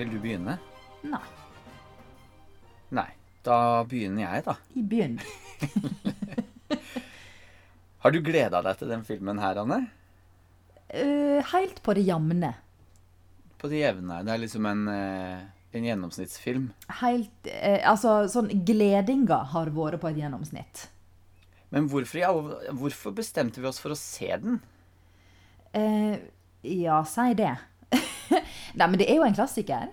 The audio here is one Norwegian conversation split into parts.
Vil du begynne? Nei. Nei. Da begynner jeg, da. I begynn. Har du gleda deg til den filmen her, Anne? Uh, helt på det jevne. På det jevne. Det er liksom en, uh, en gjennomsnittsfilm. Helt eh, Altså, sånn gledinga har vært på et gjennomsnitt. Men hvorfor, ja, hvorfor bestemte vi oss for å se den? Eh, ja, si det. Nei, men det er jo en klassiker.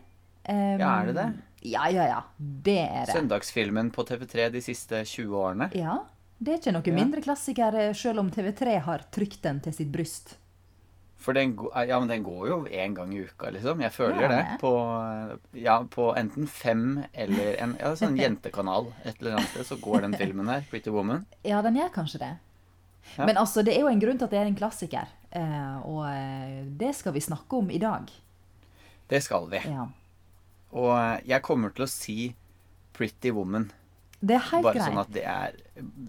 Um, Ja, er det det? Ja, ja, ja. Det er det. Søndagsfilmen på TV3 de siste 20 årene. Ja. Det er ikke noe mindre klassiker, eh, selv om TV3 har trykt den til sitt bryst. For den, ja, men den går jo én gang i uka, liksom. Jeg føler Ja, det. det. På, ja, på enten fem eller en ja, sånn jentekanal et eller annet sted, så går den filmen her. Pretty Woman. Ja, den gjør kanskje det. Ja. Men altså, det er jo en grunn til at det er en klassiker. Eh, og eh, det skal vi snakke om i dag. Det skal vi. Ja. Og eh, jeg kommer til å si Pretty Woman. Det er helt Bare greit. sånn at det er,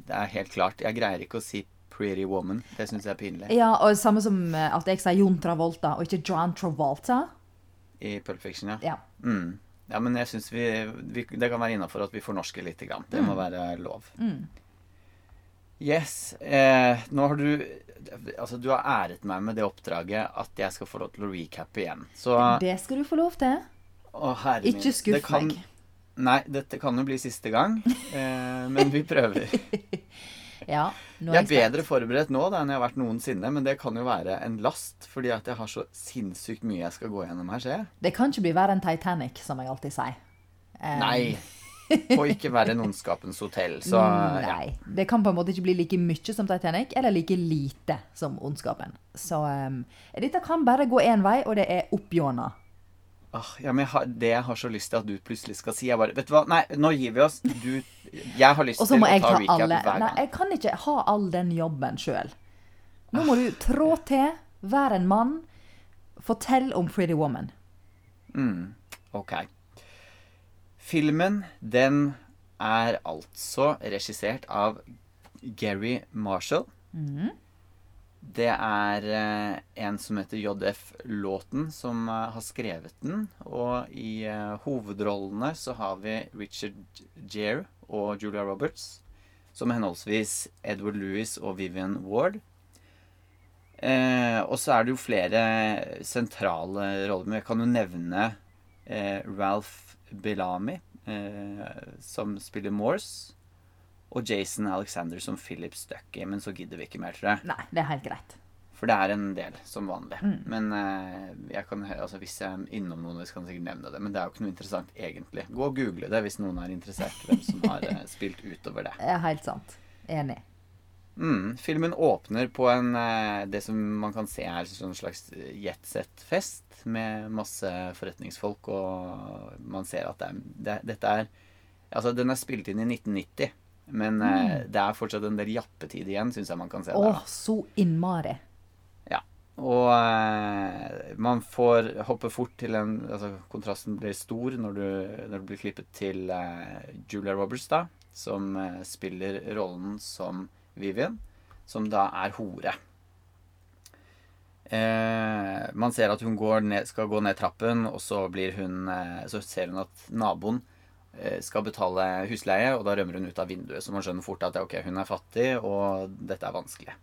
det er helt klart. Jeg greier ikke å si Pretty Woman. Det syns jeg er pinlig. Ja, og samme som eh, at jeg sier Jon Travolta, og ikke John Travolta. I Pulp Fiction, ja. Ja. Mm. Ja, men jeg syns vi, vi Det kan være innafor at vi fornorsker lite grann. Det må være lov. Yes. Eh, nå har du Altså, du har æret meg med det oppdraget at jeg skal få lov til å recappe igjen. Så Det skal du få lov til. Å, herre min. Ikke skuff kan- meg. Nei, dette kan jo bli siste gang. Eh, men vi prøver. Ja, nå er jeg er bedre forberedt nå da enn jeg har vært noensinne, men det kan jo være en last, fordi at jeg har så sinnssykt mye jeg skal gå gjennom her, ser jeg. Det kan ikke bli verre enn Titanic, som jeg alltid sier. Um... Nei. Og ikke være en ondskapens hotell, så ja. Nei. Det kan på en måte ikke bli like mye som Titanic, eller like lite som Ondskapen. Så um, dette kan bare gå én vei, og det er oppgjåna. Åh, ja, men jeg har, det jeg har så lyst til at du plutselig skal si, jeg bare Vet du hva, nei, nå gir vi oss. Du Jeg har lyst til å ta recap hver gang. Nei, jeg kan ikke ha all den jobben sjøl. Nå må du trå til, være en mann, fortell om Pretty Woman. Mm, Ok. Filmen, den er altså regissert av Gary Marshall. Det er eh, en som heter JF Lawton som eh, har skrevet den. Og i eh, hovedrollene så har vi Richard Gere og Julia Roberts. Som henholdsvis Edward Lewis og Vivian Ward. Eh, og så er det jo flere sentrale roller. Men jeg kan jo nevne eh, Ralph Bellamy, eh, som spiller Morse. Og Jason Alexander som Philip Stuckey. Men så gidder vi ikke mer, tror jeg. Nei, det er helt greit. For det er en del, som vanlig. Men uh, jeg kan, altså, hvis jeg er innom noen, så kan jeg sikkert nevne det. Men det er jo ikke noe interessant, egentlig. Gå og google det hvis noen er interessert. Hvem som har uh, spilt utover det. Ja, helt sant. Enig. Mm, filmen åpner på en eh, det som man kan se er en slags jetset-fest med masse forretningsfolk, og man ser at det er, det, dette er Altså, den er spilt inn i 1990, men eh, det er fortsatt en del jappetid igjen, syns jeg man kan se oh, der. Åh, så innmari. Ja. Og eh, man får hoppe fort til en Altså, kontrasten blir stor når du, når du blir klippet til eh, Julia Roberts, da, som eh, spiller rollen som Vivian, som da er hore. Eh, man ser at hun går ned, skal gå ned trappen, og så blir hun eh, Så ser hun at naboen skal betale husleie, og da rømmer hun ut av vinduet. Så man skjønner fort at ok, hun er fattig, og dette er vanskelig.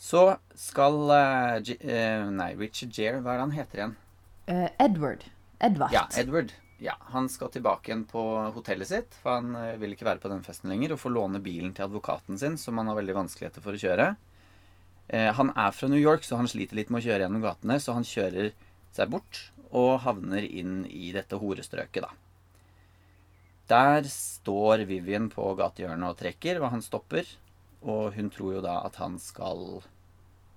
Så skal uh, G uh, Nei, Richard Jair hva er det han heter igjen? Uh, Edward. Edvard. Ja, Edward. Ja, Han skal tilbake igjen på hotellet sitt, for han eh, vil ikke være på den festen lenger, og får låne bilen til advokaten sin, som han har veldig vanskeligheter for å kjøre. Eh, han er fra New York, så han sliter litt med å kjøre gjennom gatene, så han kjører seg bort og havner inn i dette horestrøket, da. Der står Vivian på gatehjørnet og trekker, og han stopper. Og hun tror jo da at han skal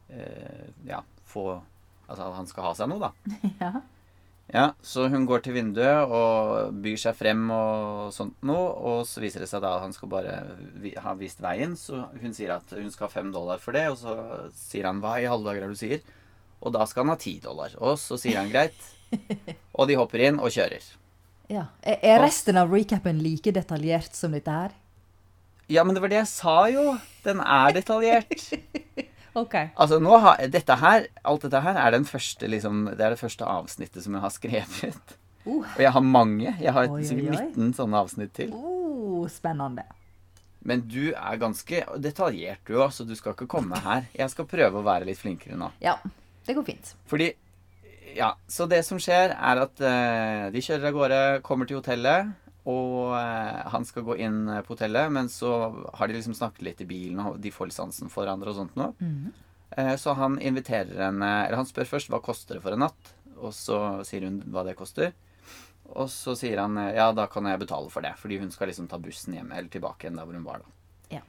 eh, ja, få Altså at han skal ha seg noe, da. Ja. Ja, så hun går til vinduet og byr seg frem og sånt noe, og så viser det seg da at han skal bare ha vist veien, så hun sier at hun skal ha fem dollar for det, og så sier han hva i halve dager er det du sier? Og da skal han ha ti dollar, og så sier han greit, og de hopper inn og kjører. Ja. Er resten av recapen like detaljert som dette her? Ja, men det var det jeg sa jo, den er detaljert. OK. Altså, nå har, dette her, alt dette her er, den første, liksom, det er det første avsnittet som jeg har skrevet. Uh. Og jeg har mange. Jeg har Oi, oi, oi. 19 sånne avsnitt til. Uh, spennende. Men du er ganske detaljert, du òg, så du skal ikke komme her. Jeg skal prøve å være litt flinkere nå. Ja, det går fint. Fordi Ja, så det som skjer, er at eh, de kjører av gårde, kommer til hotellet, og eh, han skal gå inn eh, på hotellet, men så har de liksom snakket litt i bilen, og de får litt sansen for hverandre og sånt noe. Eh, så han inviterer henne Eller han spør først hva koster det for en natt, og så sier hun hva det koster. Og så sier han eh, ja, da kan jeg betale for det, fordi hun skal liksom ta bussen hjem eller tilbake igjen der hvor hun var da. Ja.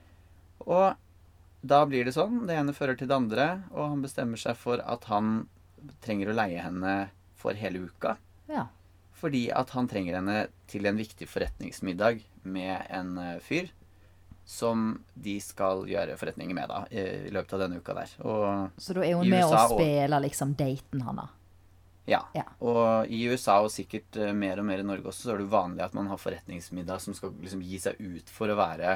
Og da blir det sånn. Det ene fører til det andre, og han bestemmer seg for at han trenger å leie henne for hele uka. Ja. Fordi at han trenger henne til en viktig forretningsmiddag med en eh, fyr som de skal gjøre forretninger med da, i løpet av denne uka der. Og Så da er hun med USA og og- spiller liksom daten hans. Ja. Ja. Og i USA, og sikkert eh, mer og mer i Norge også, så er det vanlig at man har forretningsmiddag som skal liksom gi seg ut for å være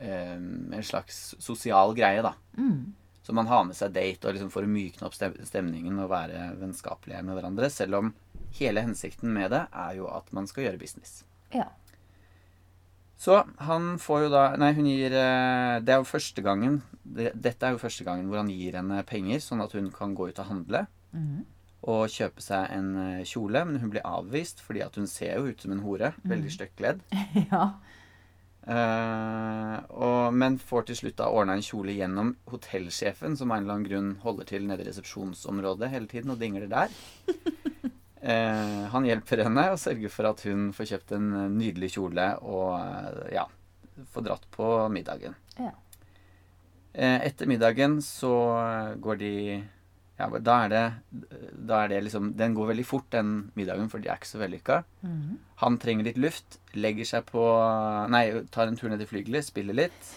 um, en slags sosial greie, da. Mm. Så man har med seg date og liksom for å mykne opp stemningen og være vennskapelige med hverandre. Selv om hele hensikten med det er jo at man skal gjøre business. Ja. Så han får jo da Nei, hun gir eh, Det er jo første gangen Dette er jo første gangen hvor han gir henne penger, sånn at hun kan gå ut og handle. Mhm. Og kjøpe seg en eh, kjole, men hun blir avvist fordi at hun ser jo ut som en hore. Veldig stygt kledd. ja. Eh, og, men får til slutt da ordna en kjole gjennom hotellsjefen, som av en eller annen grunn holder til nede i resepsjonsområdet hele tiden og dingler der. Uh, han hjelper henne og sørger for at hun får kjøpt en eh, nydelig kjole og uh, ja, får dratt på middagen. Ja. Etter middagen så går de ja, da er det, da er det liksom Den går veldig fort, den middagen, for de er ikke så vellykka. Mhm. Han trenger litt luft, legger seg på Nei, tar en tur ned til flygelet, spiller litt.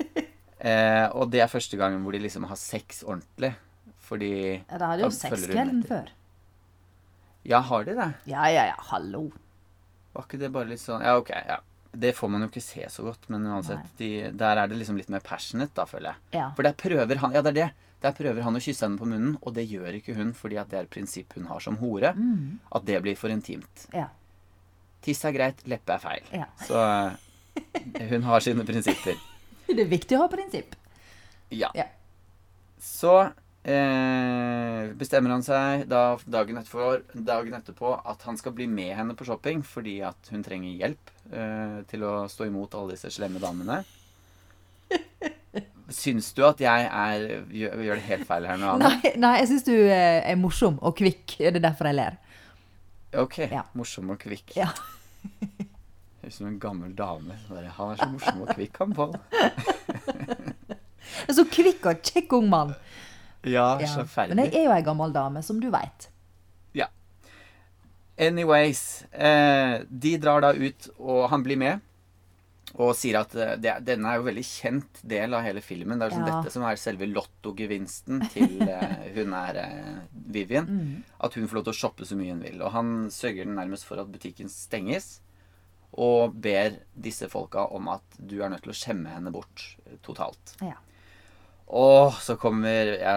Eh, og det er første gangen hvor de liksom har sex ordentlig. Fordi Ja, Da har de jo sex sexkvelden før. Ja, har de det? Ja, ja, ja, hallo. Var ikke det bare litt sånn Ja, ok, ja. Det får man jo ikke se så godt, men uansett, de, der er det liksom litt mer passionate, da, føler jeg. Ja. For der prøver han Ja, det er det. Der prøver han å kysse henne på munnen, og det gjør ikke hun fordi at det er et prinsipp hun har som hore. Mm. At det blir for intimt. Ja. Tiss er greit, leppe er feil. Ja. Så eh, hun har sine prinsipper. Det er viktig å ha prinsipp. Ja. Ja. Så eh, bestemmer han seg da dagen etterpå, dagen etterpå at han skal bli med henne på shopping fordi at hun trenger hjelp eh, til å stå imot alle disse slemme damene. Syns du at jeg er, gjør, gjør det helt feil her nå, Anna? Nei, nei jeg syns du eh, er morsom og kvikk. Det er derfor jeg ler. Ok, Ja. morsom og kvikk. Ja. Høres ut som en gammel dame. Han er så morsom og kvikk, han Pål. Så kvikk og kjekk ung mann. Ja, Ja. så Men jeg er jo ei gammel dame, som du veit. Anyways, eh, de drar da ut, og han blir med. Og sier at eh, det, denne er jo veldig kjent del av hele filmen. Det er liksom Ja. dette som er selve lottogevinsten til uh, hun er uh, Vivian. Mm. At hun får lov til å shoppe så mye hun vil. Og han sørger nærmest for at butikken stenges. Og ber disse folka om at du er nødt til å skjemme henne bort totalt. Ja. Og så kommer ja,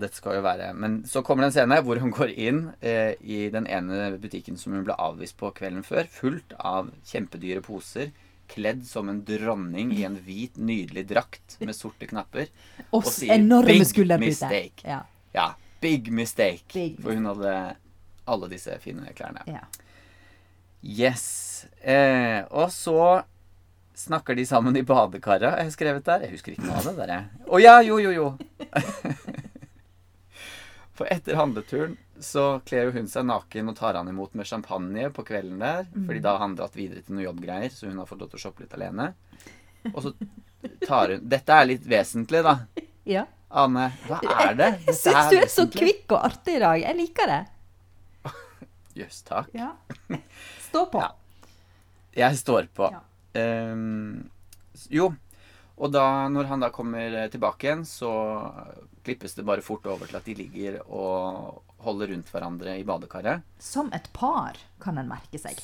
Dette skal jo være Men så kommer det en scene hvor hun går inn eh, i den ene butikken som hun ble avvist på kvelden før, fullt av kjempedyre poser, kledd som en dronning i en hvit, nydelig drakt med sorte knapper. Og Og sier, "Big mistake." Ja. Ja, big mistake. Big for hun hadde alle disse fine klærne. ja. Yes. Eh, og så snakker de sammen i badekaret, har jeg skrevet der. Jeg husker ikke noe av det der, jeg. Å ja, jo, jo, jo. For etter handleturen så kler hun seg naken og tar han imot med champagne på kvelden der. Fordi da har han dratt videre til noen jobbgreier, så hun har fått lov til å shoppe litt alene. Og så tar hun Dette er litt vesentlig, da. ja. Anne, hva er det? Jeg syns du er så kvikk og artig i dag. Jeg liker det. Jøss, takk. Ja. Stå på. Ja. Jeg står på. Ja. Um, jo, og da, når han da kommer eh, tilbake igjen, så klippes det bare fort over til at de ligger og holder rundt hverandre i badekaret. Som et par, kan en merke seg.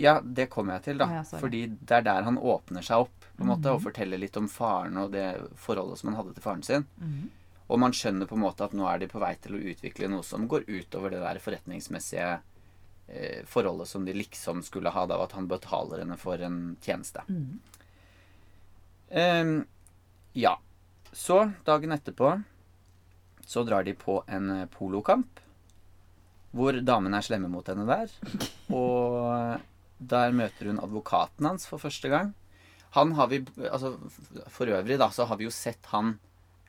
Ja, det kommer jeg til, da. Oh, ja, fordi det er der han åpner seg opp. på en måte, og forteller litt om faren og det forholdet som han hadde til faren sin. Og man skjønner på en måte at nå er de på vei til å utvikle noe som går utover det der forretningsmessige eh, forholdet som de liksom skulle ha, da, at han betaler henne for en tjeneste. Ehm, ja. Så, dagen etterpå, så drar de på en eh, polokamp. Hvor damene er slemme mot henne der. Og der møter hun advokaten hans for første gang. Han har vi, altså For øvrig da, så har vi jo sett han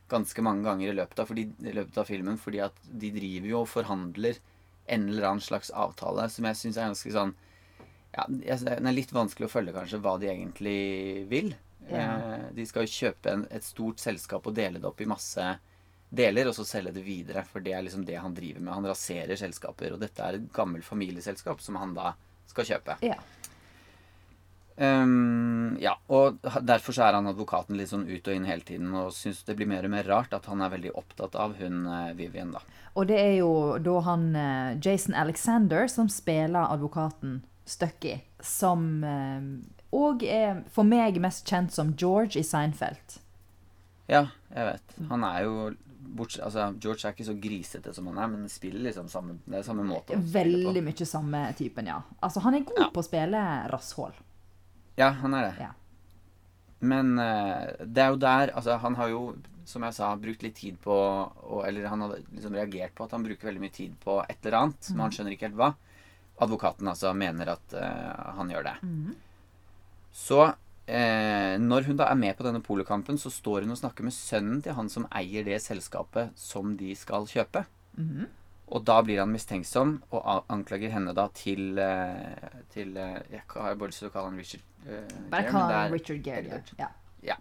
ganske mange ganger i løpet av, fordi, i løpet av filmen, fordi at de driver jo og forhandler en eller annen slags avtale som jeg syns er ganske sånn ja, Den er litt vanskelig å følge, kanskje, hva de egentlig vil. Ja. Eh, de skal jo kjøpe en, et stort selskap og dele det opp i masse deler, og så selge det videre. For det er liksom det han driver med. Han raserer selskaper. Og dette er et gammelt familieselskap som han da skal kjøpe. Ja. Um, ja, og derfor så er han advokaten litt sånn ut og inn hele tiden og syns det blir mer og mer rart at han er veldig opptatt av hun eh, Vivian, da. Og det er jo da han eh, Jason Alexander som spiller advokaten Stucky, som òg er for meg mest kjent som George i Seinfeld. Ja, jeg vet. Han er jo bortsett, altså, George er ikke så grisete som han er, men spiller liksom samme, det er samme måte. Veldig mye samme typen, ja. Altså, han er god Ja. på å spille rasshål. Ja, han er det. Ja. Men eh, det er jo der Altså, han har jo, som jeg sa, brukt litt tid på og, Eller han hadde liksom reagert på at han bruker veldig mye tid på et eller annet, men han skjønner ikke helt hva. Advokaten altså mener at uh, han gjør det. Så eh, når hun da er med på denne polokampen, så står hun og snakker med sønnen til han som eier det selskapet som de skal kjøpe. Og da blir han mistenksom og anklager henne da til, eh, til eh, Jeg har bare lyst til å kalle han Richard. uh, Bare kall han Richard Gere. Edward. Ja.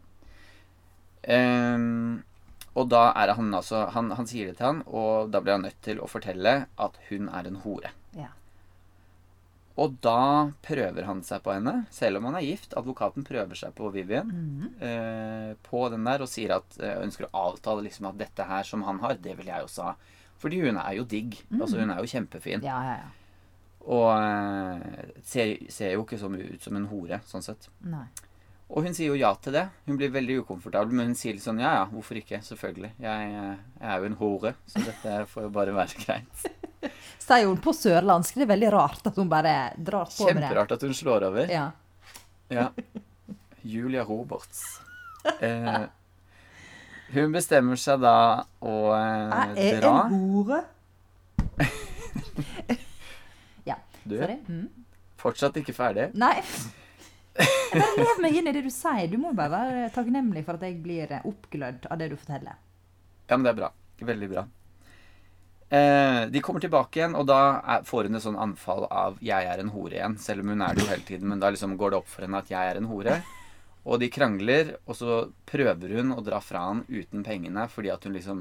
Um, og da er han altså han, han sier det til han, og da blir han nødt til å fortelle at hun er en hore. Og da prøver han seg på henne, selv om han er gift. Advokaten prøver seg på Vivian Mhm. eh, på den der og sier at eh, ønsker å avtale liksom at dette her som han har, det vil jeg også ha. Fordi hun er jo digg. Altså Hun er jo kjempefin. ja, ja, ja. Og eh, ser, ser jo ikke mye ut som en hore, sånn sett. Nei. Og hun sier jo ja til det. Hun blir veldig ukomfortabel, men hun sier litt sånn ja ja, hvorfor ikke? Selvfølgelig. Jeg, eh, jeg er jo en hore, så dette får jo bare være greit. Sier hun på sørlandsk. Det er veldig rart at hun bare drar på med det. Kjemperart at hun slår over. Ja. Ja. Julia Roberts. Eh, hun bestemmer seg da å eh, Jeg er dra. en hore. ja. Du, Sorry. Mm. fortsatt ikke ferdig. Nei. Jeg bare lev meg inn i det du sier. Du må bare være takknemlig for at jeg blir oppglødd av det du forteller. Ja, men det er bra. Veldig bra. Eh, de kommer tilbake igjen, og da er, får hun et sånn anfall av 'jeg er en hore' igjen. Selv om hun er det jo hele tiden, men da liksom går det opp for henne at 'jeg er en hore'. Og de krangler, og så prøver hun å dra fra han uten pengene, fordi at hun liksom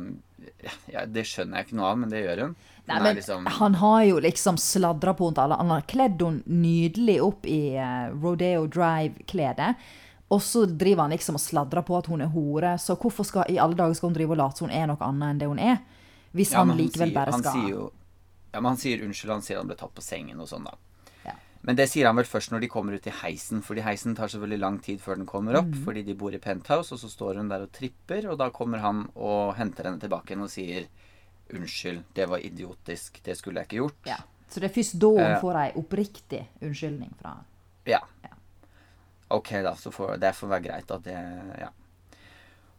ja, Det skjønner jeg ikke noe av, men det gjør hun. Nei, Hun men liksom Han har jo liksom sladra på henne. Han har kledd henne nydelig opp i eh, Rodeo Drive-kledet. Og så driver han liksom og sladrer på at hun er hore. Så hvorfor skal i alle dager skal hun drive og late som hun er noe annet enn det hun er? Hvis Ja, han likevel sier, bare skal jo, ja, men han sier unnskyld. Han sier han ble tatt på sengen og sånn, da. Ja. Men det sier han vel først når de kommer ut i heisen, fordi heisen tar selvfølgelig lang tid før den kommer opp, mm. fordi de bor i penthouse, og så står hun der og tripper, og da kommer han og henter henne tilbake igjen og sier unnskyld, det var idiotisk, det skulle jeg ikke gjort. ja. Så det er først da hun Eh. får ei oppriktig unnskyldning fra han. Ja. Ja. Ok, da, så får, det får være greit at det Ja.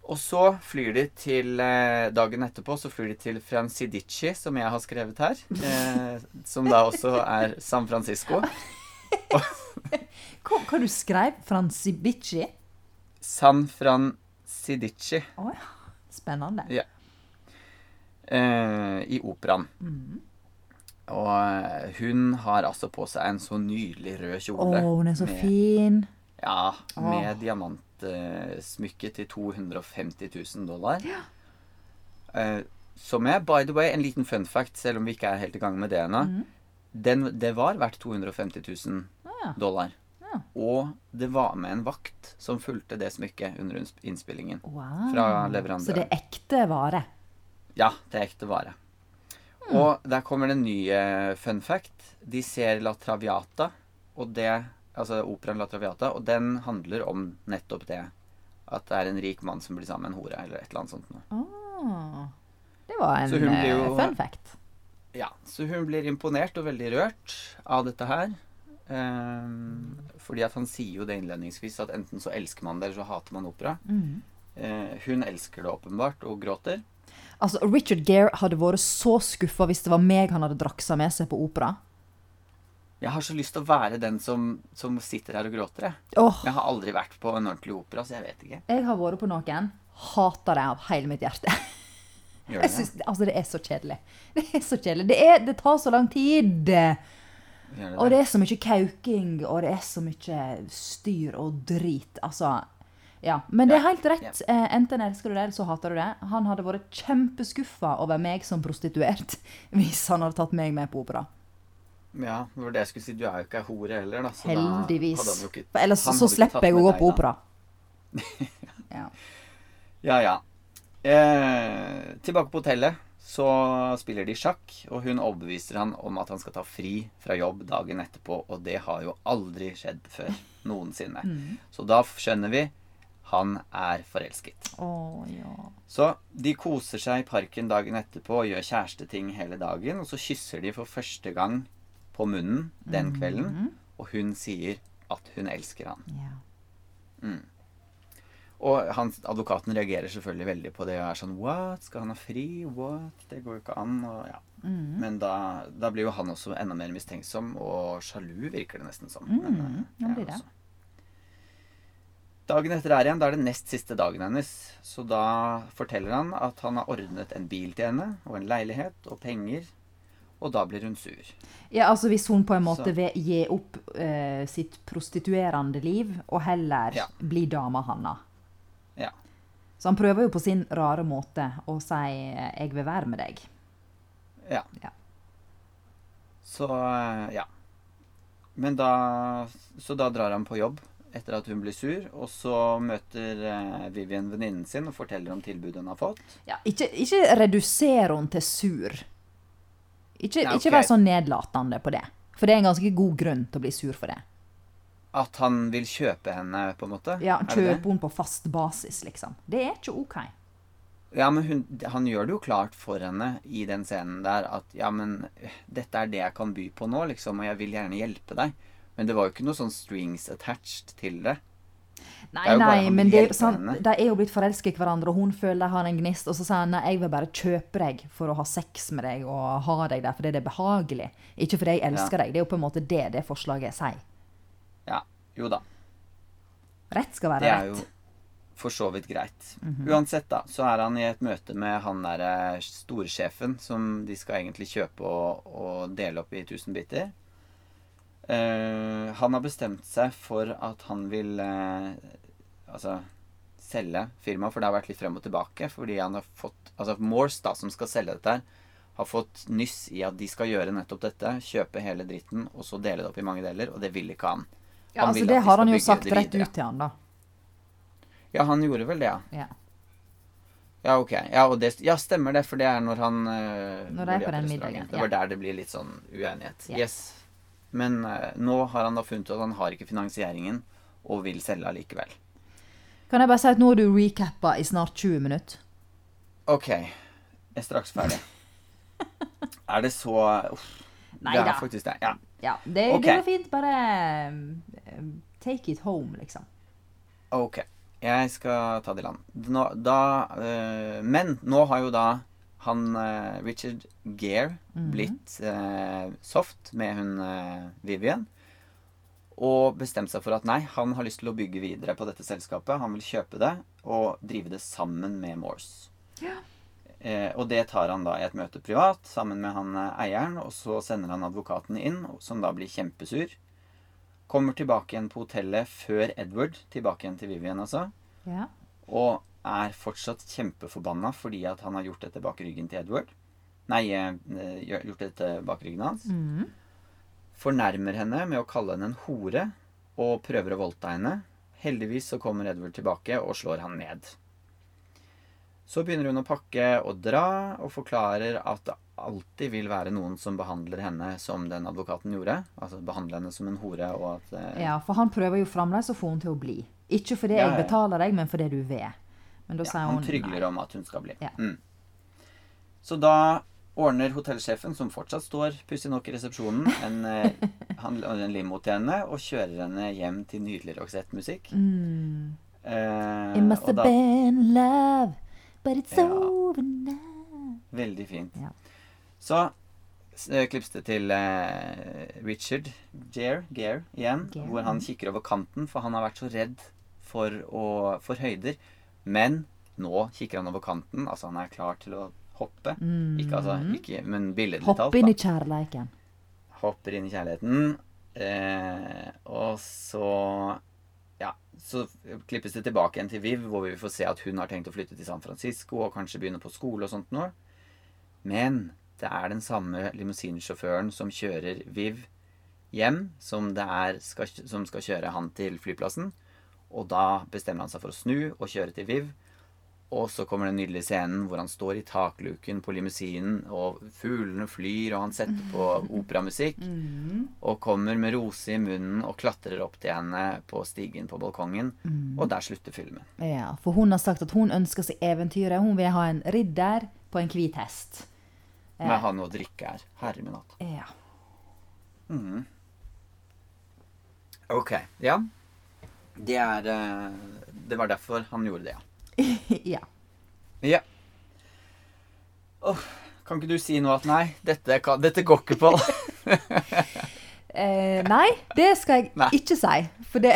Og så flyr de til eh, Dagen etterpå så flyr de til Francidici, som jeg har skrevet her. Eh, som da også er San Francisco. Hva, hva du skrev? Francibici? San Francidici Å ja. Spennende. Ja. eh, i operaen. Mm. Og eh, hun har altså på seg en så nydelig rød Å, oh, hun er så med, fin. Ja, med diamantsmykke til 250 000 dollar. Eh, som er, by the way, en liten fun fact, selv om vi ikke er helt i gang med det ennå. Den, det var verdt 250 000 Ja. dollar. Ja. Og det var med en vakt som fulgte det smykket under innspillingen. Wow. Fra leverandøren. Så det er ekte vare. Ja, det er ekte vare. Og der kommer det en ny eh, fun fact. De ser La Traviata, og det altså operaen La Traviata, og den handler om nettopp det. At det er en rik mann som blir sammen med en hore, eller et eller annet sånt noe. Ah, det var en jo- eh, fun fact. Ja, så hun blir imponert og veldig rørt av dette her. Um, fordi at han sier jo det innledningsvis at enten så elsker man det, eller så hater man opera. Mm. Uh, hun elsker det åpenbart, og gråter. Altså, Richard Gere hadde vært så skuffa hvis det var meg han hadde draksa med seg på opera. Jeg har så lyst til å være den som, som sitter her og gråter, jeg. Oh. Jeg har aldri vært på en ordentlig opera, så jeg vet ikke. Jeg har vært på noen. Hater det av hele mitt hjerte. Gjør det? synes, altså, det er så kjedelig. Det er så kjedelig. Det, er, det tar så lang tid. Det Og det er så mye kauking, og det er så mye styr og drit. Altså Ja. Men det er helt rett. Eh, Enten elsker du det, eller så hater du det. Han hadde vært kjempeskuffa over meg som prostituert hvis han hadde tatt meg med på opera. Ja, det var det jeg skulle si. Du er jo ikke ei hore heller, da. Så Heldigvis. Da ikke, ellers så slipper jeg å gå på opera. Ja. Ja, ja. Eh, tilbake på hotellet så spiller de sjakk, og hun overbeviser han om at han skal ta fri fra jobb dagen etterpå, og det har jo aldri skjedd før. Noensinne. Mm. Så da skjønner vi han er forelsket. Oh, ja. Så de koser seg i parken dagen etterpå og gjør kjæresteting hele dagen, og så kysser de for første gang på munnen den Mm. kvelden, og hun sier at hun elsker han. ja. Og han, advokaten reagerer selvfølgelig veldig på det og er sånn What? Skal han ha fri? What? Det går jo ikke an. Og, ja. Mm. Men da, da blir jo han også enda mer mistenksom, og sjalu virker det nesten som. Men, Mm, eh, blir det. Dagen etter er igjen, da er det nest siste dagen hennes. Så da forteller han at han har ordnet en bil til henne, og en leilighet, og penger. Og da blir hun sur. Ja, altså Hvis hun på en måte Så- vil gi opp eh, sitt prostituerende liv og heller Ja. bli dama Hanna. Ja. Så han prøver jo på sin rare måte å si eh, 'jeg vil være med deg'. Ja. Ja. Så eh, ja. Men da Så da drar han på jobb etter at hun blir sur, og så møter eh, Vivian venninnen sin og forteller om tilbudet hun har fått. Ja, ikke, ikke reduser hun til sur. Ikke, Nei, ikke vær så nedlatende på det. For det er en ganske god grunn til å bli sur for det. At han vil kjøpe henne, på en måte. Ja, Kjøpe henne på fast basis, liksom. Det er ikke OK. Ja, men hun, han gjør det jo klart for henne i den scenen der at ja, men eh, dette er det jeg kan by på nå, liksom, og jeg vil gjerne hjelpe deg. Men det var jo ikke noe sånn strings attached til det. Nei, nei, men det, sånn, de er jo blitt forelska i hverandre, og hun føler de har en gnist, og så sier han nei, jeg vil bare kjøpe deg for å ha sex med deg og ha deg der fordi det er behagelig. Ikke fordi jeg elsker deg. Det er jo på en måte det det forslaget sier. Ja, jo da. Rett skal være rett. Det er jo for så vidt greit. Mhm. Uansett, da, så er han i et møte med han derre storsjefen som de skal egentlig kjøpe og, og dele opp i tusen biter. Eh, han har bestemt seg for at han vil uh, altså selge firmaet, for det har vært litt frem og tilbake. Fordi han har fått Altså Morse, da, som skal selge dette her, har fått nyss i at de skal gjøre nettopp dette. Kjøpe hele dritten, og så dele det opp i mange deler. Og det vil ikke han. Ja, Han altså, det de har han jo sagt rett ut til han, da. Ja, han gjorde vel det, ja. Ja. Ja, ok. Ja, og det, ja, stemmer det, for det er når han eh, Når det er på den middagen, Det ja. der det blir litt sånn uenighet. Ja. Yes. Men eh, nå har han da funnet ut at han har ikke finansieringen, og vil selge allikevel. Kan jeg bare si at nå har du recappa i snart 20 minutter? Ok, jeg er straks ferdig. er det så Uff. Nei det er faktisk det. Ja. Ja, det, Ok. det fint. Bare um, take it home, liksom. Ok. Jeg skal ta det i land. Nå, da, eh, men nå har jo da han eh, Richard Gere Mhm. blitt eh, soft med hun eh, Vivian. Og bestemt seg for at nei, han har lyst til å bygge videre på dette selskapet. Han vil kjøpe det og drive det sammen med Morse. Eh, og det tar han da i et møte privat sammen med han eh, eieren, og så sender han advokaten inn, som da blir kjempesur. Kommer tilbake igjen på hotellet før Edward, tilbake igjen til Vivian altså, Ja. og er fortsatt kjempeforbanna fordi at han har gjort dette bak ryggen til Edward. Nei, eh, gjort dette bak ryggen hans. Mm. Fornærmer henne med å kalle henne en hore, og prøver å voldta henne. Heldigvis så kommer Edward tilbake og slår han ned. Så begynner hun å pakke og dra, og forklarer at det alltid vil være noen som behandler henne som den advokaten gjorde. Altså behandler henne som en hore, og at eh, Ja, for han prøver jo fremdeles å få henne til å bli. Ikke fordi Ja, jeg betaler deg, men fordi du vil. Men da ja, sier han hun trygler nei. om at hun skal bli. Ja. Mm. Så da ordner hotellsjefen, som fortsatt står pussig nok i resepsjonen, en, eh, han, en limo til henne og kjører henne hjem til nydelig Roxette-musikk. Mm. Eh, It must have da- been love, but it's Ja. over now. Veldig fint. Ja. Så uh, klippes det til eh, Richard Gere, Gere igjen, Gere. hvor han kikker over kanten, for han har vært så redd for, å, for høyder. Men nå kikker han over kanten, altså han er klar til å hoppe. Ikke altså, ikke, men billedlig talt. Mm. Hopp inn i kjærleiken. Hopper inn i kjærligheten. Eh, og så Ja, så klippes det tilbake igjen til Viv, hvor vi får se at hun har tenkt å flytte til San Francisco og kanskje begynne på skole og sånt noe. Men det er den samme limousinsjåføren som kjører Viv hjem, som, det er, skal, som skal kjøre han til flyplassen. Og da bestemmer han seg for å snu og kjøre til Viv. Og så kommer den nydelige scenen hvor han står i takluken på limousinen, og fuglene flyr, og han setter på operamusikk. Og kommer med rose i munnen og klatrer opp til henne på stigen på balkongen. Og der slutter filmen. Ja, for hun har sagt at hun ønsker seg eventyret. Hun vil ha en ridder på en hvit hest. Med han å drikke her. Herre min hatt. Ja. Ok. Ja. Det er eh, Det var derfor han gjorde det, ja. ja. Åh, kan ikke du si noe at nei, dette, kan, dette går ikke på? Eh, nei, det skal jeg Nei. ikke si. For det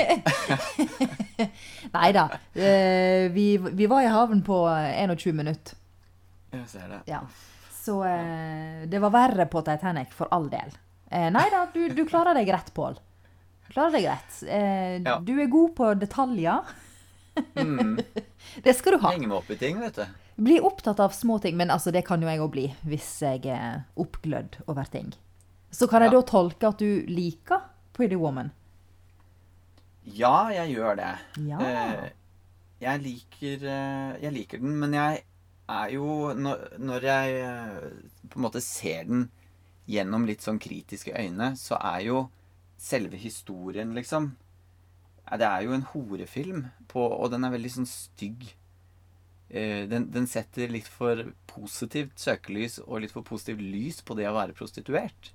Nei da. Eh, vi, vi var i havn på 21 minutter. Jeg ser det. Ja. Så eh, det var verre på Titanic, for all del. Eh, nei da, du, du klarer deg greit, Pål. Klarer deg greit. Eh, Ja. Du er god på detaljer. Mm. Det skal du ha. Henge meg opp i ting, vet du. Bli opptatt av små ting, men altså, det kan jo jeg òg bli hvis jeg er oppglødd over ting. Så kan jeg Ja. da tolke at du liker Pretty Woman? Ja, jeg gjør det. Ja. Eh, jeg liker eh, Jeg liker den, men jeg er jo Når, når jeg eh, på en måte ser den gjennom litt sånn kritiske øyne, så er jo selve historien, liksom Det er jo en horefilm, på, og den er veldig sånn stygg. Eh, den, den setter litt for positivt søkelys og litt for positivt lys på det å være prostituert.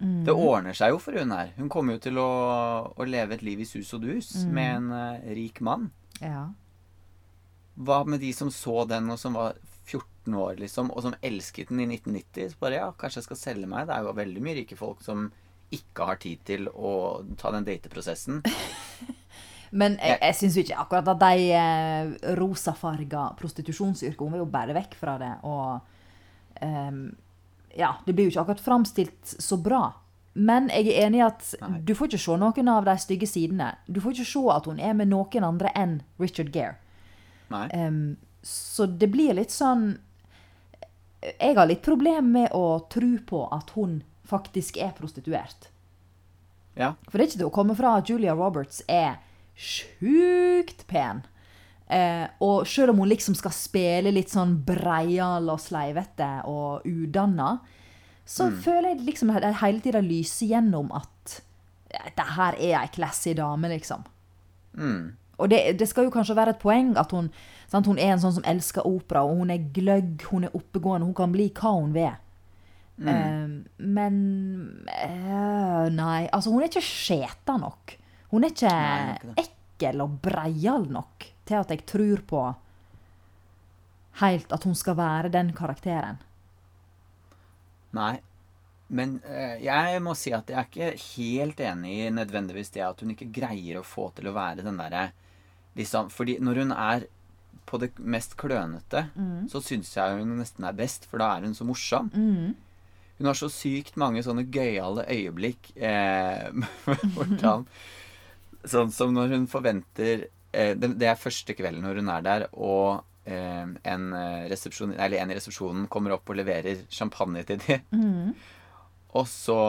Det ordner seg jo for hun her. Hun kommer jo til å, å leve et liv i sus og dus med en uh, rik mann. Ja. Hva med de som så den, og som var 14 år, liksom, og som elsket den i 1990? Så bare ja, kanskje jeg skal selge meg. Det er jo veldig mye rike folk som ikke har tid til å ta den dateprosessen. Men jeg, jeg syns ikke akkurat at de eh, rosafarga prostitusjonsyrkene vil jo bare vekk fra det. Og um, ja, det blir jo ikke akkurat framstilt så bra. Men jeg er enig i at Nei. du får ikke se noen av de stygge sidene. Du får ikke se at hun er med noen andre enn Richard Gere. Um, så det blir litt sånn Jeg har litt problem med å tro på at hun faktisk er prostituert. Ja. For det er ikke til å komme fra at Julia Roberts er sjukt pen. Eh, og selv om hun liksom skal spille litt sånn breial og sleivete og udanna, så føler jeg liksom at det hele tida lyser gjennom at det her er ei classy dame, liksom. Mm. Og det, det skal jo kanskje være et poeng at hun, sant, hun er en sånn som elsker opera, og hun er gløgg, hun er oppegående, hun kan bli hva hun vil. Eh, men eh, Nei, altså hun er ikke skjeta nok. Hun er ikke Nei, ikke ekkel og breial nok til at jeg tror på helt at hun skal være den karakteren. Nei. Men eh, jeg må si at jeg er ikke helt enig i nødvendigvis det at hun ikke greier å få til å være den derre liksom Fordi når hun er på det mest klønete, så syns jeg hun nesten er best, for da er hun så morsom. Hun har så sykt mange sånne gøyale øyeblikk. Eh, hvordan Sånn som når hun forventer eh, det, er første kvelden når hun er der, og eh, en, resepsjon, eller en i resepsjonen kommer opp og leverer champagne til dem. Og så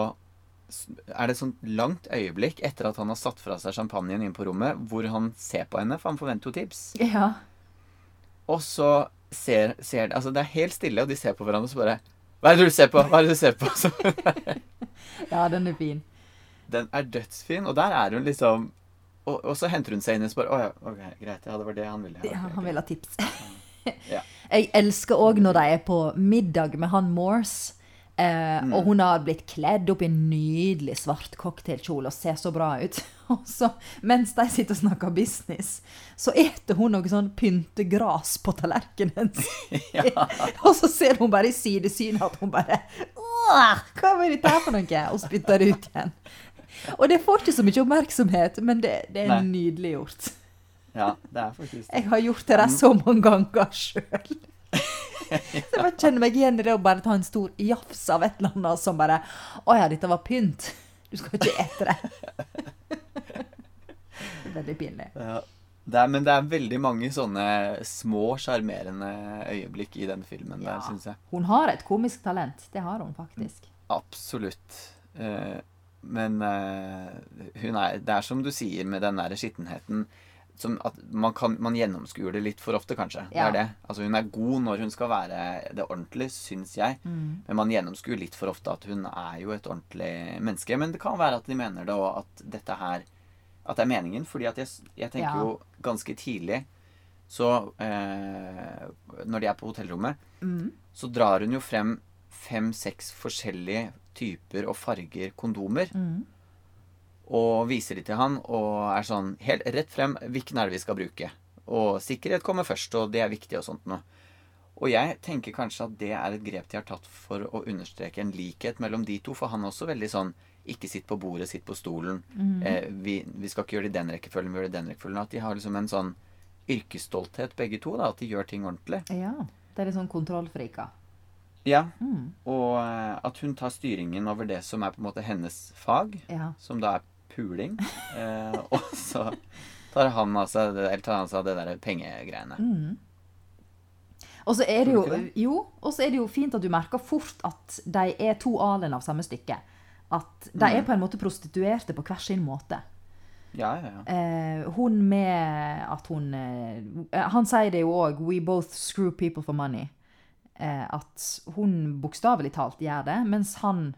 er det et sånt langt øyeblikk etter at han har satt fra seg champagnen inn på rommet, hvor han ser på henne, for han forventer jo tips. Ja. Og så ser, ser Altså, det er helt stille, og de ser på hverandre, og så bare Hva er det du ser på? Hva er det du ser på? Ja, den er fin. den er dødsfin, og der er hun liksom og, og så henter hun seg inn og spør Å ja, ok, greit. Ja, det var det han ville. Ja, han ville ha tips. Ja. Jeg elsker òg når de er på middag med han Morse. Eh, Mm. Og hun har blitt kledd opp i en nydelig svart cocktailkjole og ser så bra ut. Og så, mens de sitter og snakker business, så eter hun noe sånn pyntegras på tallerkenen. Ja. og så ser hun bare i sidesynet at hun bare Åh, hva var dette her for noe? Og spytter det ut igjen. Og det får ikke så mye oppmerksomhet, men det, det er Nei. nydelig gjort. ja, det er faktisk det. Jeg har gjort det der så mange ganger sjøl. Så jeg bare kjenner meg igjen i det å bare ta en stor jafs av et eller annet som bare Å ja, dette var pynt. Du skal ikke ete det. Veldig pinlig. Ja. Det er, men det er veldig mange sånne små, sjarmerende øyeblikk i den filmen der, Ja. syns jeg. Hun har et komisk talent. Det har hun faktisk. Absolutt. Eh, men eh, er Det er som du sier med den der skittenheten som at man, kan, man gjennomskuer det litt for ofte, kanskje. Det Ja. er det. Altså, hun er god når hun skal være det ordentlig, syns jeg. Mm. Men man gjennomskuer litt for ofte at hun er jo et ordentlig menneske. Men det kan være at de mener det, og at dette her At det er meningen. Fordi at jeg, jeg tenker Ja. jo ganske tidlig så eh, Når de er på hotellrommet, Mm. så drar hun jo frem fem-seks forskjellige typer og farger kondomer. Mm. Og viser de til han og er sånn helt rett frem hvilken er det vi skal bruke. Og sikkerhet kommer først, og det er viktig og sånt noe. Og jeg tenker kanskje at det er et grep de har tatt for å understreke en likhet mellom de to. For han er også veldig sånn ikke sitt på bordet, sitt på stolen. Mm. Eh, vi, vi skal ikke gjøre det i den rekkefølgen, vi gjør det i den rekkefølgen. At de har liksom en sånn yrkesstolthet begge to. da, At de gjør ting ordentlig. Ja. Det er litt sånn kontrollfrika. Ja, Mm. Og eh, at hun tar styringen over det som er på en måte hennes fag, Ja. som da er puling. Eh, og så tar han av seg det, det der pengegreiene. Mm. Og så er det jo, jo, og så er det jo fint at du merker fort at de er to alen av samme stykke. At de Mm. er på en måte prostituerte på hver sin måte. Ja, ja, ja. Eh, hun med at hun eh, Han sier det jo òg 'We both screw people for money'. Eh, at hun bokstavelig talt gjør det, mens han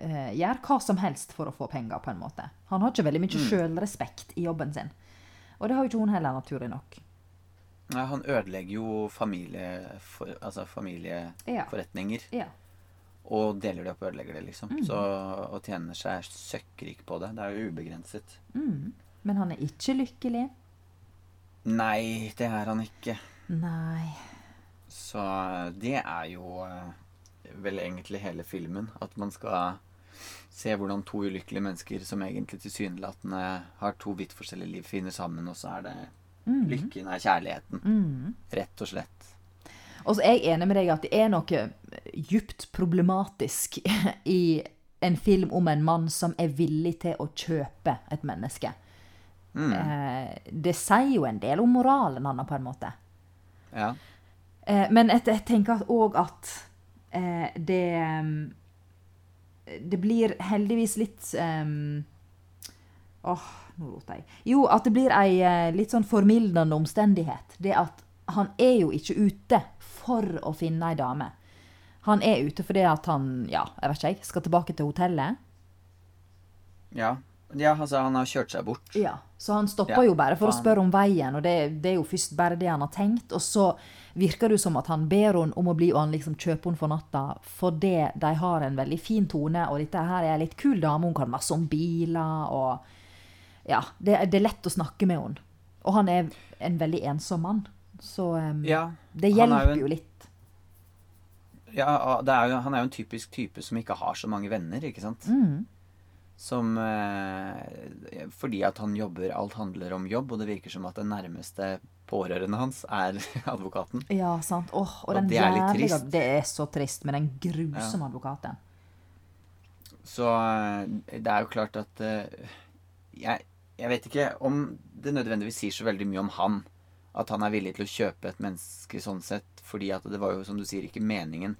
eh, gjør hva som helst for å få penger, på en måte. Han har ikke veldig mye sjølrespekt i jobben sin. Og det har jo ikke hun heller, naturlig nok. Nei, han ødelegger jo familie, for, altså familieforretninger. Ja. Og deler det opp og ødelegger det, liksom. Så, og tjener seg søkkrik på det. Det er jo ubegrenset. Mm. Men han er ikke lykkelig. Nei, det er han ikke. Nei. Så det er jo eh, vel egentlig hele filmen. At man skal se hvordan to ulykkelige mennesker som egentlig tilsynelatende har to vidt forskjellige liv, finner sammen, og så er det lykken er kjærligheten. Mm. Rett og slett. Og så er jeg enig med deg at det er noe djupt problematisk i en film om en mann som er villig til å kjøpe et menneske. Mm. Eh, det sier jo en del om moralen hans, på en måte. Ja. Eh, men jeg, tenker òg at eh, det mm, Det blir heldigvis litt um, Åh, nå roter jeg. Jo, at det blir ei eh, litt sånn formildende omstendighet. Det at han er jo ikke ute for å finne ei dame. Han er ute fordi at han, ja, jeg vet ikke jeg, skal tilbake til hotellet. ja. Ja, altså, han har kjørt seg bort. Ja, Så han stopper Ja, jo bare for å spørre om veien, og det, det er jo først bare det han har tenkt. Og så virker det som at han ber henne om å bli og han liksom kjøper henne for natta, fordi de har en veldig fin tone, og dette her er ei litt kul dame, hun kan masse om biler, og ja, det, det er lett å snakke med henne. Og han er en veldig ensom mann, så um, Ja, det han er jo hjelper en- jo litt. ja det er jo, han er jo en typisk type som ikke har så mange venner, ikke sant? Mm. Som eh, Fordi at han jobber Alt handler om jobb, og det virker som at den nærmeste pårørende hans er advokaten. Ja, sant. Åh, og Og den det er litt jævlige trist. Det er så trist med den grusomme advokaten. Så eh, det er jo klart at eh, jeg, jeg vet ikke om det nødvendigvis sier så veldig mye om han. At han er villig til å kjøpe et menneske sånn sett. Fordi at det var jo, som du sier, ikke meningen.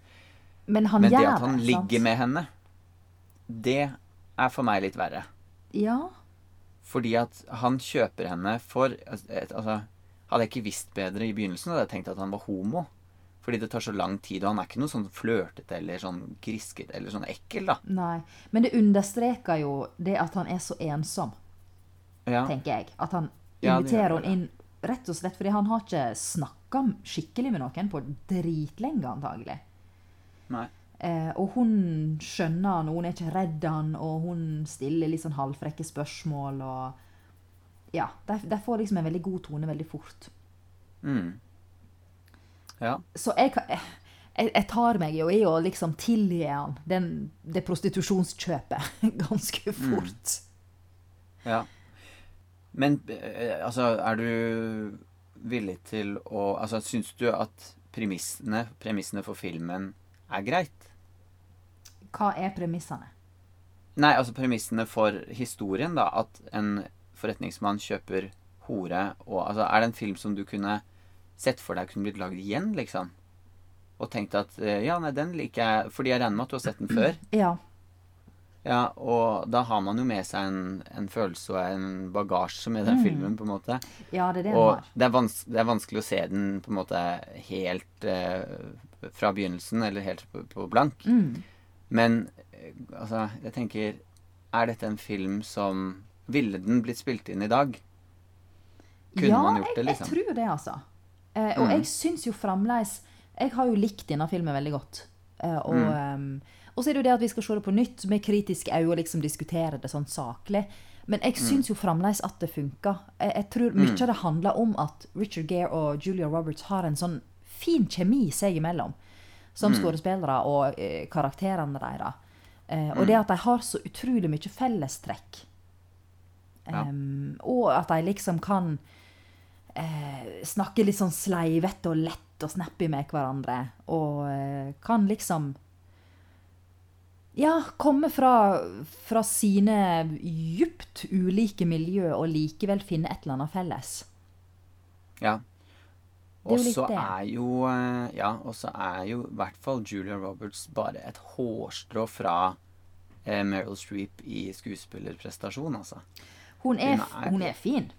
Men han Men det at han det, ligger med henne, det er for meg litt verre. Ja. Fordi at han kjøper henne for Altså, Hadde jeg ikke visst bedre i begynnelsen, hadde jeg tenkt at han var homo. Fordi det tar så lang tid, og han er ikke noe sånn flørtete eller sånn grisket eller sånn ekkel, da. Nei. Men det understreker jo det at han er så ensom, Ja. tenker jeg. At han inviterer henne henne inn rett og slett fordi han har ikke snakka skikkelig med noen på dritlenge, antagelig. Nei. Eh, og hun skjønner han, og hun er ikke redd han, og hun stiller litt sånn halvfrekke spørsmål, og Ja. De, de får liksom en veldig god tone veldig fort. Mm. Ja. Så jeg, jeg, jeg tar meg jo i å liksom tilgi han den, det prostitusjonskjøpet ganske fort. Ja. Men eh, altså, er du villig til å Altså, syns du at premissene, premissene for filmen er greit? Hva er premissene? Nei, altså premissene for historien, da. At en forretningsmann kjøper hore og Altså, er det en film som du kunne sett for deg kunne blitt lagd igjen, liksom? Og tenkt at eh, ja, nei, den liker jeg Fordi jeg regner med at du har sett den før. Ja. Ja, og da har man jo med seg en, en følelse og en bagasje med den filmen, på en måte. ja, det er det Og det er, vans det er vanskelig å se den på en måte helt eh, fra begynnelsen, eller helt på, på blank. Mm. Men eh, altså, jeg tenker Er dette en film som Ville den blitt spilt inn i dag? Kunne ja, man gjort det, liksom? Ja, jeg tror det, altså. Eh, og Mm. jeg syns jo fremdeles Jeg har jo likt denne filmen veldig godt. Eh, og, Mm. um, så er det jo det at vi skal se det på nytt med kritisk øye og liksom diskutere det sånn saklig. Men Mm. jeg syns jo fremdeles at det funker. Jeg, jeg tror mye av det handler om at Richard Gere og Julia Roberts har en sånn fin kjemi seg imellom. Som Mm. skuespillere og eh, karakterene deres. Eh, Mm. og det at de har så utrolig mye fellestrekk. Ja. Em, og at de liksom kan eh, snakke litt sånn sleivete og lett og snappy med hverandre. Og eh, kan liksom Ja, komme fra, fra sine djupt ulike miljø og likevel finne et eller annet felles. Ja. Og så er jo eh, Ja, og så er jo i hvert fall Julia Roberts bare et hårstrå fra eh, Meryl Streep i skuespillerprestasjon, altså. Hun er, Hun er- hun er fin.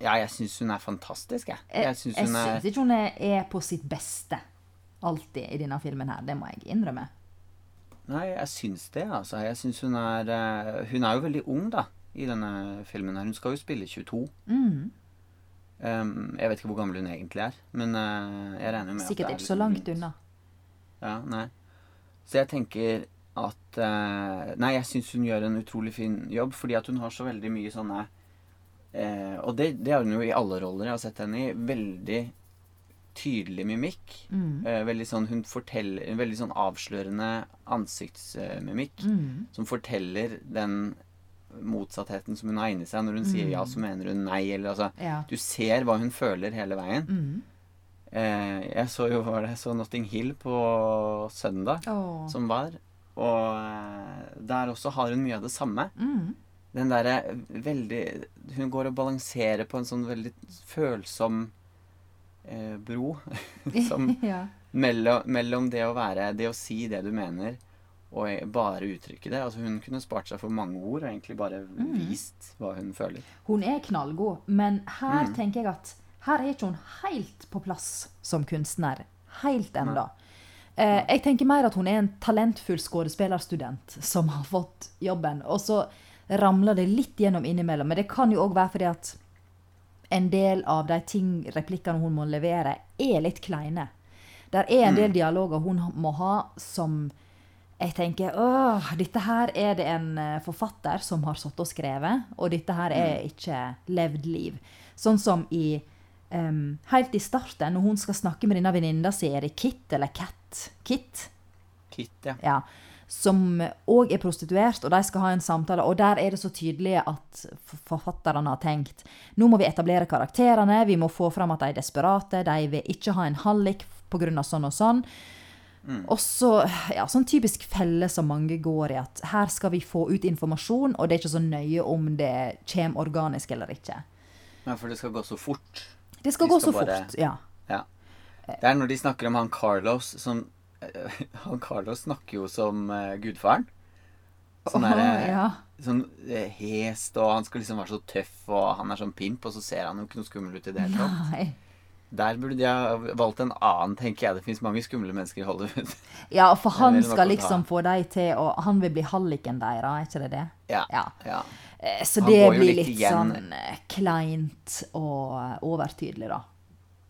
Ja, jeg syns hun er fantastisk, jeg. Jeg, Jeg syns er ikke hun er, er på sitt beste alltid i denne filmen her. Det må jeg innrømme. Nei, jeg syns det, altså. Jeg syns hun er eh, Hun er jo veldig ung, da, i denne filmen her. Hun skal jo spille 22. Mm. Um, jeg vet ikke hvor gammel hun egentlig er, men eh, jeg regner med Sikkert at det er ikke så langt unna. Ja, nei. Så jeg tenker at eh, Nei, jeg syns hun gjør en utrolig fin jobb, fordi at hun har så veldig mye sånne eh, Og det, det har hun jo i alle roller jeg har sett henne i. Veldig tydelig mimikk. Mm. Eh, veldig sånn Hun forteller en veldig sånn avslørende ansiktsmimikk. Mm. Som forteller den motsattheten som hun har inni seg. Når hun sier ja, så mener hun nei. Eller altså Ja. Du ser hva hun føler hele veien. Mm. Eh, jeg så jo var det, så Notting Hill på søndag oh. som var. Og eh, der også har hun mye av det samme. Mm. Den derre veldig Hun går og balanserer på en sånn veldig følsom eh, bro. som ja. mellom, mellom det å være Det å si det du mener, og e- bare uttrykke det. Altså Hun kunne spart seg for mange ord og egentlig bare vist hva hun føler. Hun er knallgod, men her Mm. tenker jeg at her er ikke hun helt på plass som kunstner. Helt ennå. Eh, jeg tenker mer at hun er en talentfull skuespillerstudent som har fått jobben. Og så ramler det litt gjennom innimellom. Men det kan jo òg være fordi at en del av de ting, replikkene hun må levere, er litt kleine. Der er en del dialoger hun må ha som jeg tenker åh, dette her er det en eh, forfatter som har sittet og skrevet, og dette her er ikke levd liv. Sånn som i em, Helt i starten, når hun skal snakke med denne venninna si, er det Kit eller Cat? Kit? Kit, ja. Ja. Som òg er prostituert, og de skal ha en samtale. Og der er det så tydelig at forfatterne har tenkt nå må vi etablere karakterene, vi må få fram at de er desperate, de vil ikke ha en hallik pga. sånn og sånn. Og så, ja, sånn typisk felle som mange går i, at her skal vi få ut informasjon, og det er ikke så nøye om det kommer organisk eller ikke. ja. For det skal gå så fort. Det skal de gå så bare- fort, ja. Ja. Det er når de snakker om han Carlos som Han Carlos snakker jo som eh, gudfaren. Sånn Åh, oh, ja. Sånn eh, hest, og han skal liksom være så tøff, og han er sånn pimp, og så ser han jo ikke noe skummel ut i det hele tatt. Nei. Der burde de ha valgt en annen, tenker jeg. Det fins mange skumle mennesker i Hollywood. Ja, for han skal liksom få dem til å Han vil bli halliken deres, er ikke det det? Ja. Ja. ja. Eh, Så Han det blir litt litt sånn eh, kleint og eh, overtydelig, da.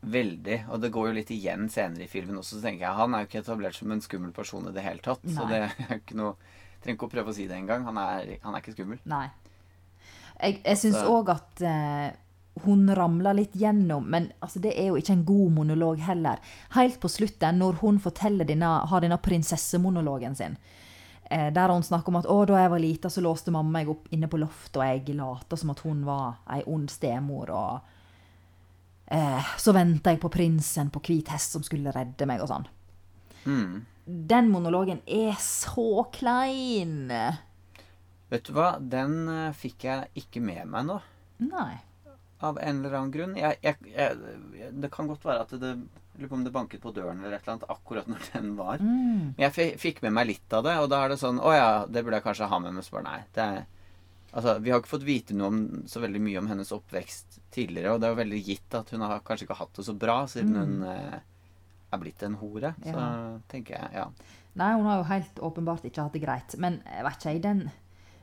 Veldig. Og det går jo litt igjen senere i filmen også, så tenker jeg. Han er jo ikke etablert som en skummel person i det hele tatt. Så det er ikke noe Trenger ikke å prøve å si det engang. Han, er- han er ikke skummel. Nei. Jeg, jeg syns òg at eh, hun ramler litt gjennom, men altså, det er jo ikke en god monolog heller. Helt på slutten, når hun denne, har denne prinsessemonologen sin, eh, der hun snakker om at å, da jeg var lita, så låste mamma meg opp inne på loftet, og jeg lata som at hun var ei ond stemor, og eh, så venta jeg på prinsen på hvit hest som skulle redde meg, og sånn. Mm. Den monologen er så klein. Vet du hva? Den eh, fikk jeg ikke med meg nå. Nei. Av en eller annen grunn. Jeg, jeg, jeg, det kan godt være at det lurer på om det banket på døren eller et eller annet akkurat når den var. Mm. Men jeg fikk med meg litt av det, og da er det sånn Å ja, det burde jeg kanskje ha med, meg. bare nei. Det er, altså, vi har ikke fått vite noe om, så veldig mye om hennes oppvekst tidligere, og det er jo veldig gitt at hun har kanskje ikke hatt det så bra siden hun eh, er blitt en hore. Så Mm. Ja. tenker jeg, ja. Nei, hun har jo helt åpenbart ikke hatt det greit. Men jeg vet ikke, jeg, den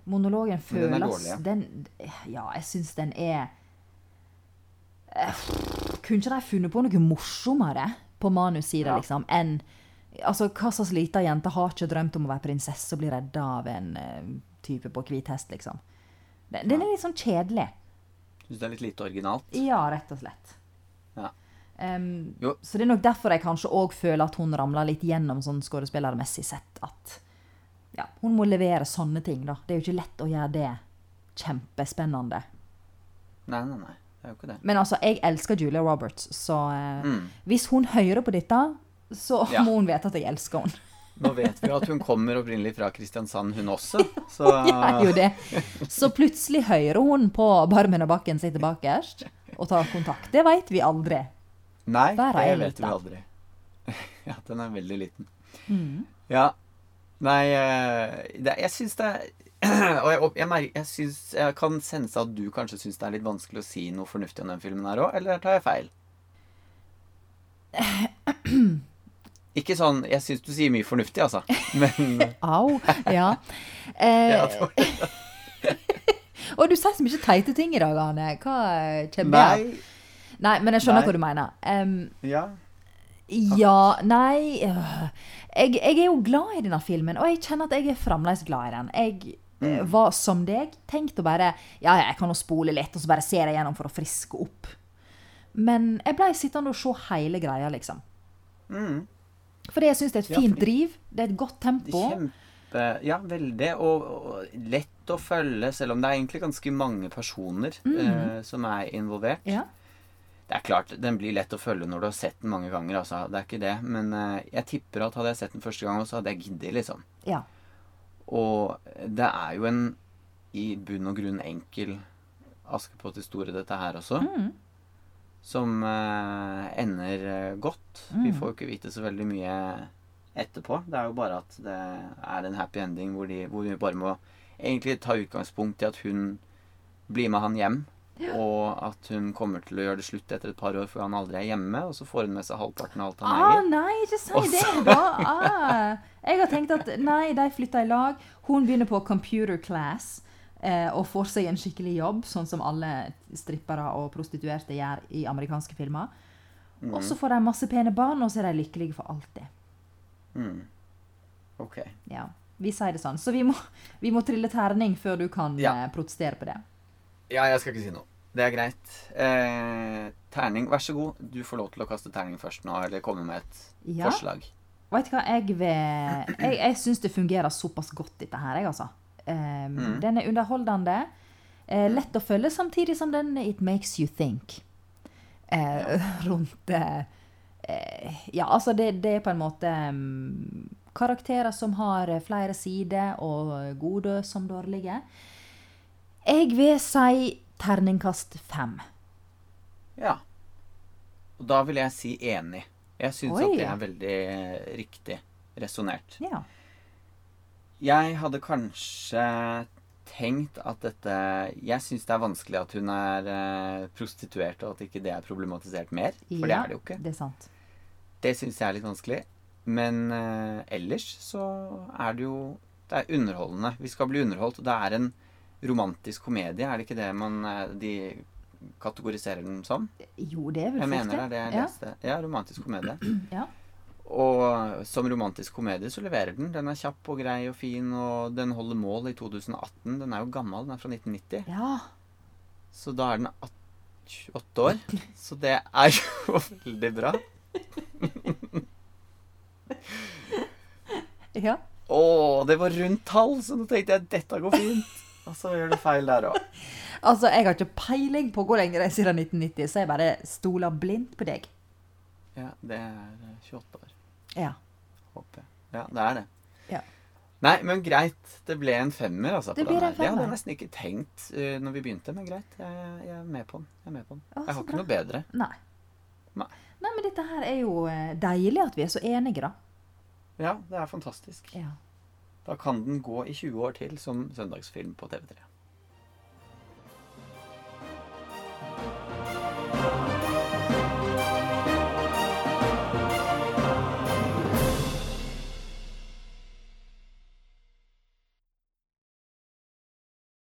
monologen føles den dårlig, ja. den, ja, jeg syns den er eh, Kunne ikke de funnet på noe morsommere på manussida, Ja. liksom, enn Altså, hva slags lita jente har ikke drømt om å være prinsesse og bli redda av en uh, type på hvit hest, liksom? Den, den er litt sånn kjedelig. Syns det er litt lite originalt. Ja, rett og slett. Ja. Um, Jo. så det er nok derfor jeg kanskje òg føler at hun ramler litt gjennom sånn skuespillermessig sett. At ja, hun må levere sånne ting, da. Det er jo ikke lett å gjøre det kjempespennende. Nei, nei, nei. Men altså, jeg elsker Julia Roberts, så eh, Mm. hvis hun hører på dette, så Ja. må hun vite at jeg elsker henne. Nå vet vi at hun kommer opprinnelig fra Kristiansand, hun også. Så Ja, jo det. Så plutselig hører hun på Barmen og Bakken sitter bakerst og tar kontakt. Det veit vi aldri. Nei, det vet vi aldri. Ja, den er veldig liten. Mm. Ja. Nei, eh, det, jeg syns det er Og jeg, jeg, mer- jeg, synes, jeg kan sense at du kanskje syns det er litt vanskelig å si noe fornuftig om den filmen her òg, eller tar jeg feil? Ikke sånn Jeg syns du sier mye fornuftig, altså. Men Au. Ja. Eh, Og du sier så mye teite ting i dag, Arne. Hva kommer? Nei. Nei, men jeg skjønner Nei. hva du mener. Um, Ja. ja, nei øh, jeg, jeg er jo glad i denne filmen, og jeg kjenner at jeg er fremdeles glad i den. Jeg eh, var som deg, tenkt å bare Ja, ja, jeg kan jo spole litt, og så bare ser jeg gjennom for å friske opp. Men jeg ble sittende og se hele greia, liksom. Mm. Fordi jeg syns det er et Ja, fint fordi- driv, det er et godt tempo. Kjempe Ja, veldig. Og, og lett å følge, selv om det er egentlig ganske mange personer eh, som er involvert. Ja. Det er klart, den blir lett å følge når du har sett den mange ganger, altså. Det er ikke det. Men eh, jeg tipper at hadde jeg sett den første gang, så hadde jeg giddet, liksom. ja. Og det er jo en i bunn og grunn enkel Askepott-historie, dette her også. Mm. Som eh, ender godt. godt. Vi får jo ikke vite så veldig mye etterpå. Det er jo bare at det er en happy ending hvor, de, hvor vi bare må egentlig ta utgangspunkt i at hun blir med han hjem. Og at hun kommer til å gjøre det slutt etter et par år, for han aldri er hjemme. Og så får hun med seg halvparten av alt han Ah, eier. nei, ikke si det, da! Ah, jeg har tenkt at nei, de flytter i lag. Hun begynner på computer class eh, og får seg en skikkelig jobb, sånn som alle strippere og prostituerte gjør i amerikanske filmer. Og så får de masse pene barn, og så er de lykkelige for alltid. Mm. Ok. Ja, Vi sier det sånn. Så vi må, vi må trille terning før du kan Ja. eh, protestere på det. Ja, jeg skal ikke si noe. Det er greit. Eh, terning, vær så god. Du får lov til å kaste terning først nå, eller komme med et Ja. forslag. Du hva, jeg Jeg, jeg syns det fungerer såpass godt, dette her, jeg, altså. Um, Den er underholdende. Uh, lett å følge, samtidig som den It makes you think. Eh, rundt uh, Ja, altså, det, det er på en måte um, karakterer som har flere sider, og gode som dårlige. Jeg vil si terningkast fem. Ja. Og da vil jeg si enig. Jeg syns at det er veldig riktig resonnert. Ja. Jeg hadde kanskje tenkt at dette Jeg syns det er vanskelig at hun er eh, prostituert, og at ikke det er problematisert mer. For det er det jo ikke. Det er sant. Det syns jeg er litt vanskelig. Men eh, ellers så er det jo Det er underholdende. Vi skal bli underholdt. Det er en romantisk komedie, er det ikke det man eh, de kategoriserer den som? Jo, det er vel Jeg mener det det jeg Ja. leste. Ja, romantisk komedie. Ja. Og som romantisk komedie så leverer den. Den er kjapp og grei og fin, og den holder mål i 2018. Den er jo gammel, den er fra 1990. ja. Så da er den 28 år. Så det er jo veldig bra. ja. Å, det var rundt tall, så nå tenkte jeg dette går fint. Og så gjør du feil der òg. Altså, jeg har ikke peiling på hvor lenge det er siden 1990, så jeg bare stoler blindt på deg. Ja, det er eh, 28 år, Ja. håper jeg. Ja, det er det. Ja. Nei, men greit. Det ble en femmer, altså. Det på den blir her. femmer. Det hadde jeg nesten ikke tenkt uh, når vi begynte, men greit. Jeg, jeg er med på den. Jeg, er med på den. Å, jeg har ikke bra. noe bedre. Nei. Nei. Nei, men dette her er jo eh, deilig at vi er så enige, da. Ja, det er fantastisk. Ja. Da kan den gå i 20 år til som søndagsfilm på TV3.